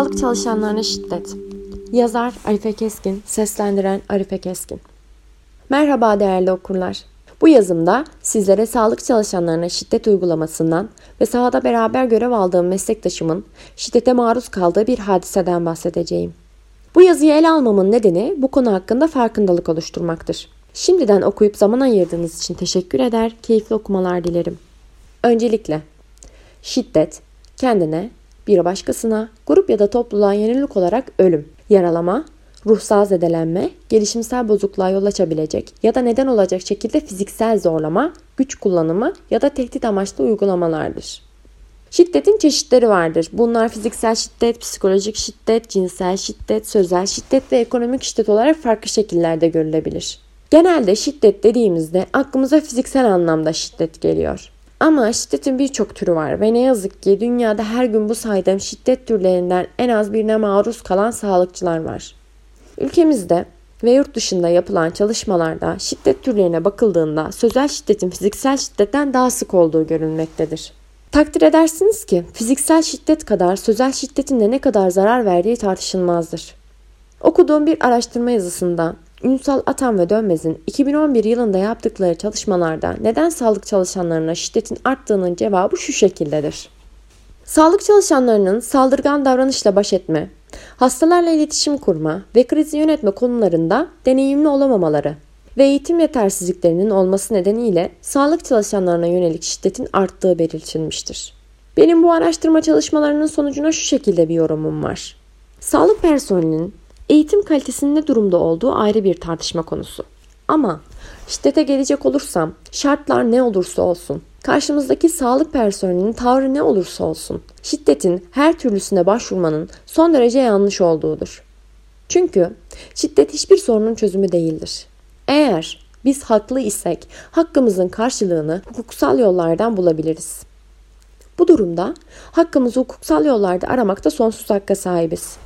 Sağlık çalışanlarına şiddet. Yazar Arife Keskin, seslendiren Arife Keskin. Merhaba değerli okurlar. Bu yazımda sizlere sağlık çalışanlarına şiddet uygulamasından ve sahada beraber görev aldığım meslektaşımın şiddete maruz kaldığı bir hadiseden bahsedeceğim. Bu yazıyı ele almamın nedeni bu konu hakkında farkındalık oluşturmaktır. Şimdiden okuyup zaman ayırdığınız için teşekkür eder, keyifli okumalar dilerim. Öncelikle şiddet kendine bir başkasına, grup ya da topluluğa yönelik olarak ölüm, yaralama, ruhsal zedelenme, gelişimsel bozukluğa yol açabilecek ya da neden olacak şekilde fiziksel zorlama, güç kullanımı ya da tehdit amaçlı uygulamalardır. Şiddetin çeşitleri vardır. Bunlar fiziksel şiddet, psikolojik şiddet, cinsel şiddet, sözel şiddet ve ekonomik şiddet olarak farklı şekillerde görülebilir. Genelde şiddet dediğimizde aklımıza fiziksel anlamda şiddet geliyor. Ama şiddetin birçok türü var ve ne yazık ki dünyada her gün bu saydığım şiddet türlerinden en az birine maruz kalan sağlıkçılar var. Ülkemizde ve yurt dışında yapılan çalışmalarda şiddet türlerine bakıldığında sözel şiddetin fiziksel şiddetten daha sık olduğu görülmektedir. Takdir edersiniz ki fiziksel şiddet kadar sözel şiddetin de ne kadar zarar verdiği tartışılmazdır. Okuduğum bir araştırma yazısında Ünsal Atan ve Dönmez'in 2011 yılında yaptıkları çalışmalarda neden sağlık çalışanlarına şiddetin arttığının cevabı şu şekildedir. Sağlık çalışanlarının saldırgan davranışla baş etme, hastalarla iletişim kurma ve krizi yönetme konularında deneyimli olamamaları ve eğitim yetersizliklerinin olması nedeniyle sağlık çalışanlarına yönelik şiddetin arttığı belirtilmiştir. Benim bu araştırma çalışmalarının sonucuna şu şekilde bir yorumum var. Sağlık personelinin Eğitim kalitesinin ne durumda olduğu ayrı bir tartışma konusu. Ama şiddete gelecek olursam şartlar ne olursa olsun, karşımızdaki sağlık personelinin tavrı ne olursa olsun, şiddetin her türlüsüne başvurmanın son derece yanlış olduğudur. Çünkü şiddet hiçbir sorunun çözümü değildir. Eğer biz haklı isek hakkımızın karşılığını hukuksal yollardan bulabiliriz. Bu durumda hakkımızı hukuksal yollarda aramakta sonsuz hakka sahibiz.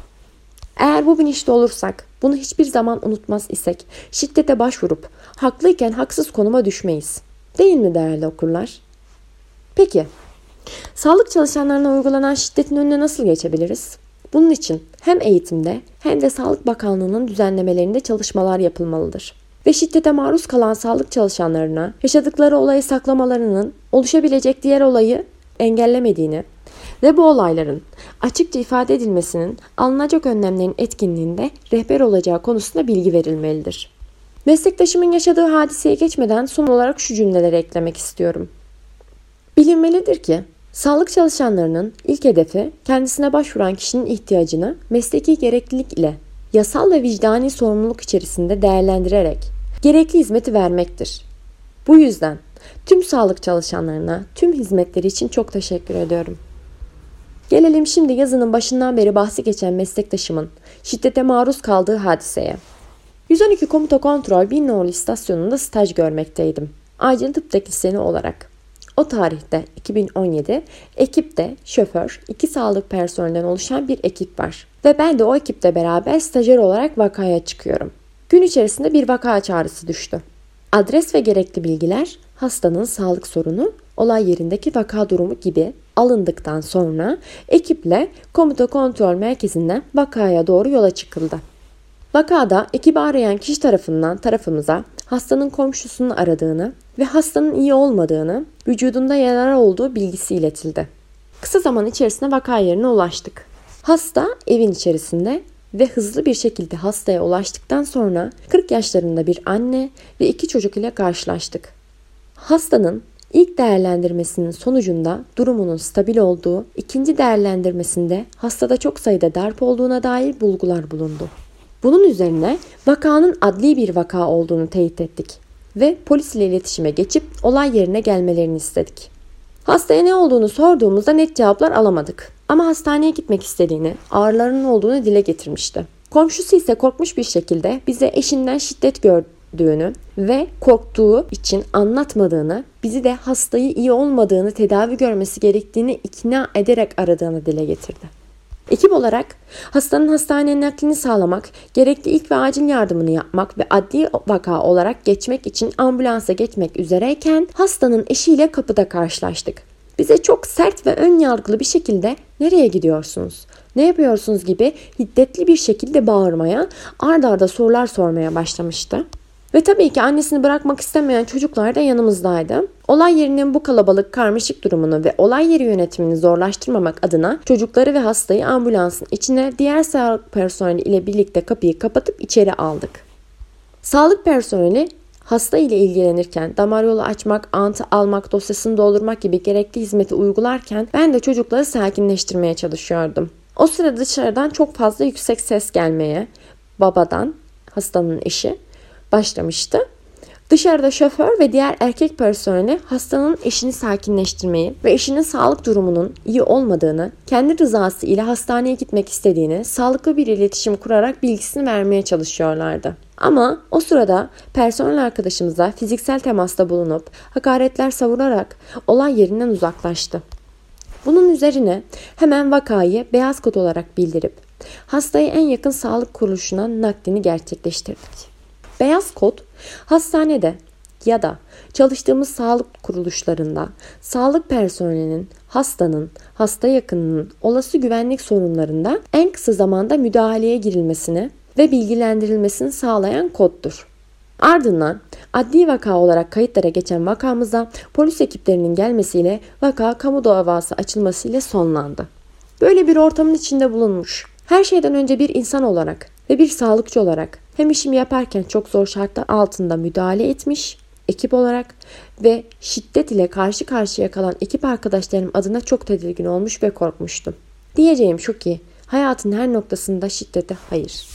Eğer bu bilinçli olursak, bunu hiçbir zaman unutmaz isek, şiddete başvurup haklıyken haksız konuma düşmeyiz. Değil mi değerli okurlar? Peki, sağlık çalışanlarına uygulanan şiddetin önüne nasıl geçebiliriz? Bunun için hem eğitimde hem de Sağlık Bakanlığı'nın düzenlemelerinde çalışmalar yapılmalıdır. Ve şiddete maruz kalan sağlık çalışanlarına yaşadıkları olayı saklamalarının oluşabilecek diğer olayı engellemediğini, ve bu olayların açıkça ifade edilmesinin alınacak önlemlerin etkinliğinde rehber olacağı konusunda bilgi verilmelidir. Meslektaşımın yaşadığı hadiseye geçmeden son olarak şu cümleleri eklemek istiyorum. Bilinmelidir ki sağlık çalışanlarının ilk hedefi kendisine başvuran kişinin ihtiyacını mesleki gereklilik ile yasal ve vicdani sorumluluk içerisinde değerlendirerek gerekli hizmeti vermektir. Bu yüzden tüm sağlık çalışanlarına tüm hizmetleri için çok teşekkür ediyorum. Gelelim şimdi yazının başından beri bahsi geçen meslektaşımın şiddete maruz kaldığı hadiseye. 112 Komuta Kontrol Binnoğlu istasyonunda staj görmekteydim. Acil tıp teknisyeni olarak. O tarihte 2017 ekipte şoför, iki sağlık personelinden oluşan bir ekip var. Ve ben de o ekiple beraber stajyer olarak vakaya çıkıyorum. Gün içerisinde bir vaka çağrısı düştü. Adres ve gerekli bilgiler, hastanın sağlık sorunu, olay yerindeki vaka durumu gibi alındıktan sonra ekiple komuta kontrol merkezinden vakaya doğru yola çıkıldı. Vakada ekibi arayan kişi tarafından tarafımıza hastanın komşusunun aradığını ve hastanın iyi olmadığını, vücudunda yaralar olduğu bilgisi iletildi. Kısa zaman içerisinde vaka yerine ulaştık. Hasta evin içerisinde ve hızlı bir şekilde hastaya ulaştıktan sonra 40 yaşlarında bir anne ve iki çocuk ile karşılaştık. Hastanın İlk değerlendirmesinin sonucunda durumunun stabil olduğu, ikinci değerlendirmesinde hastada çok sayıda darp olduğuna dair bulgular bulundu. Bunun üzerine vakanın adli bir vaka olduğunu teyit ettik ve polis ile iletişime geçip olay yerine gelmelerini istedik. Hastaya ne olduğunu sorduğumuzda net cevaplar alamadık. Ama hastaneye gitmek istediğini, ağrılarının olduğunu dile getirmişti. Komşusu ise korkmuş bir şekilde bize eşinden şiddet gördü gördüğünü ve korktuğu için anlatmadığını, bizi de hastayı iyi olmadığını, tedavi görmesi gerektiğini ikna ederek aradığını dile getirdi. Ekip olarak hastanın hastaneye naklini sağlamak, gerekli ilk ve acil yardımını yapmak ve adli vaka olarak geçmek için ambulansa geçmek üzereyken hastanın eşiyle kapıda karşılaştık. bize çok sert ve ön yargılı bir şekilde nereye gidiyorsunuz? Ne yapıyorsunuz gibi hiddetli bir şekilde bağırmaya, ard arda sorular sormaya başlamıştı. Ve tabii ki annesini bırakmak istemeyen çocuklar da yanımızdaydı. Olay yerinin bu kalabalık karmaşık durumunu ve olay yeri yönetimini zorlaştırmamak adına çocukları ve hastayı ambulansın içine diğer sağlık personeli ile birlikte kapıyı kapatıp içeri aldık. Sağlık personeli hasta ile ilgilenirken damar yolu açmak, antı almak, dosyasını doldurmak gibi gerekli hizmeti uygularken ben de çocukları sakinleştirmeye çalışıyordum. O sırada dışarıdan çok fazla yüksek ses gelmeye, babadan, hastanın eşi, başlamıştı. Dışarıda şoför ve diğer erkek personeli hastanın eşini sakinleştirmeyi ve eşinin sağlık durumunun iyi olmadığını, kendi rızası ile hastaneye gitmek istediğini, sağlıklı bir iletişim kurarak bilgisini vermeye çalışıyorlardı. Ama o sırada personel arkadaşımıza fiziksel temasta bulunup hakaretler savurarak olay yerinden uzaklaştı. Bunun üzerine hemen vakayı beyaz kod olarak bildirip hastayı en yakın sağlık kuruluşuna naklini gerçekleştirdik. Beyaz kod hastanede ya da çalıştığımız sağlık kuruluşlarında sağlık personelinin, hastanın, hasta yakınının olası güvenlik sorunlarında en kısa zamanda müdahaleye girilmesini ve bilgilendirilmesini sağlayan koddur. Ardından adli vaka olarak kayıtlara geçen vakamıza polis ekiplerinin gelmesiyle vaka kamu davası açılmasıyla sonlandı. Böyle bir ortamın içinde bulunmuş. Her şeyden önce bir insan olarak ve bir sağlıkçı olarak hem işimi yaparken çok zor şartlar altında müdahale etmiş ekip olarak ve şiddet ile karşı karşıya kalan ekip arkadaşlarım adına çok tedirgin olmuş ve korkmuştum. Diyeceğim şu ki hayatın her noktasında şiddete hayır.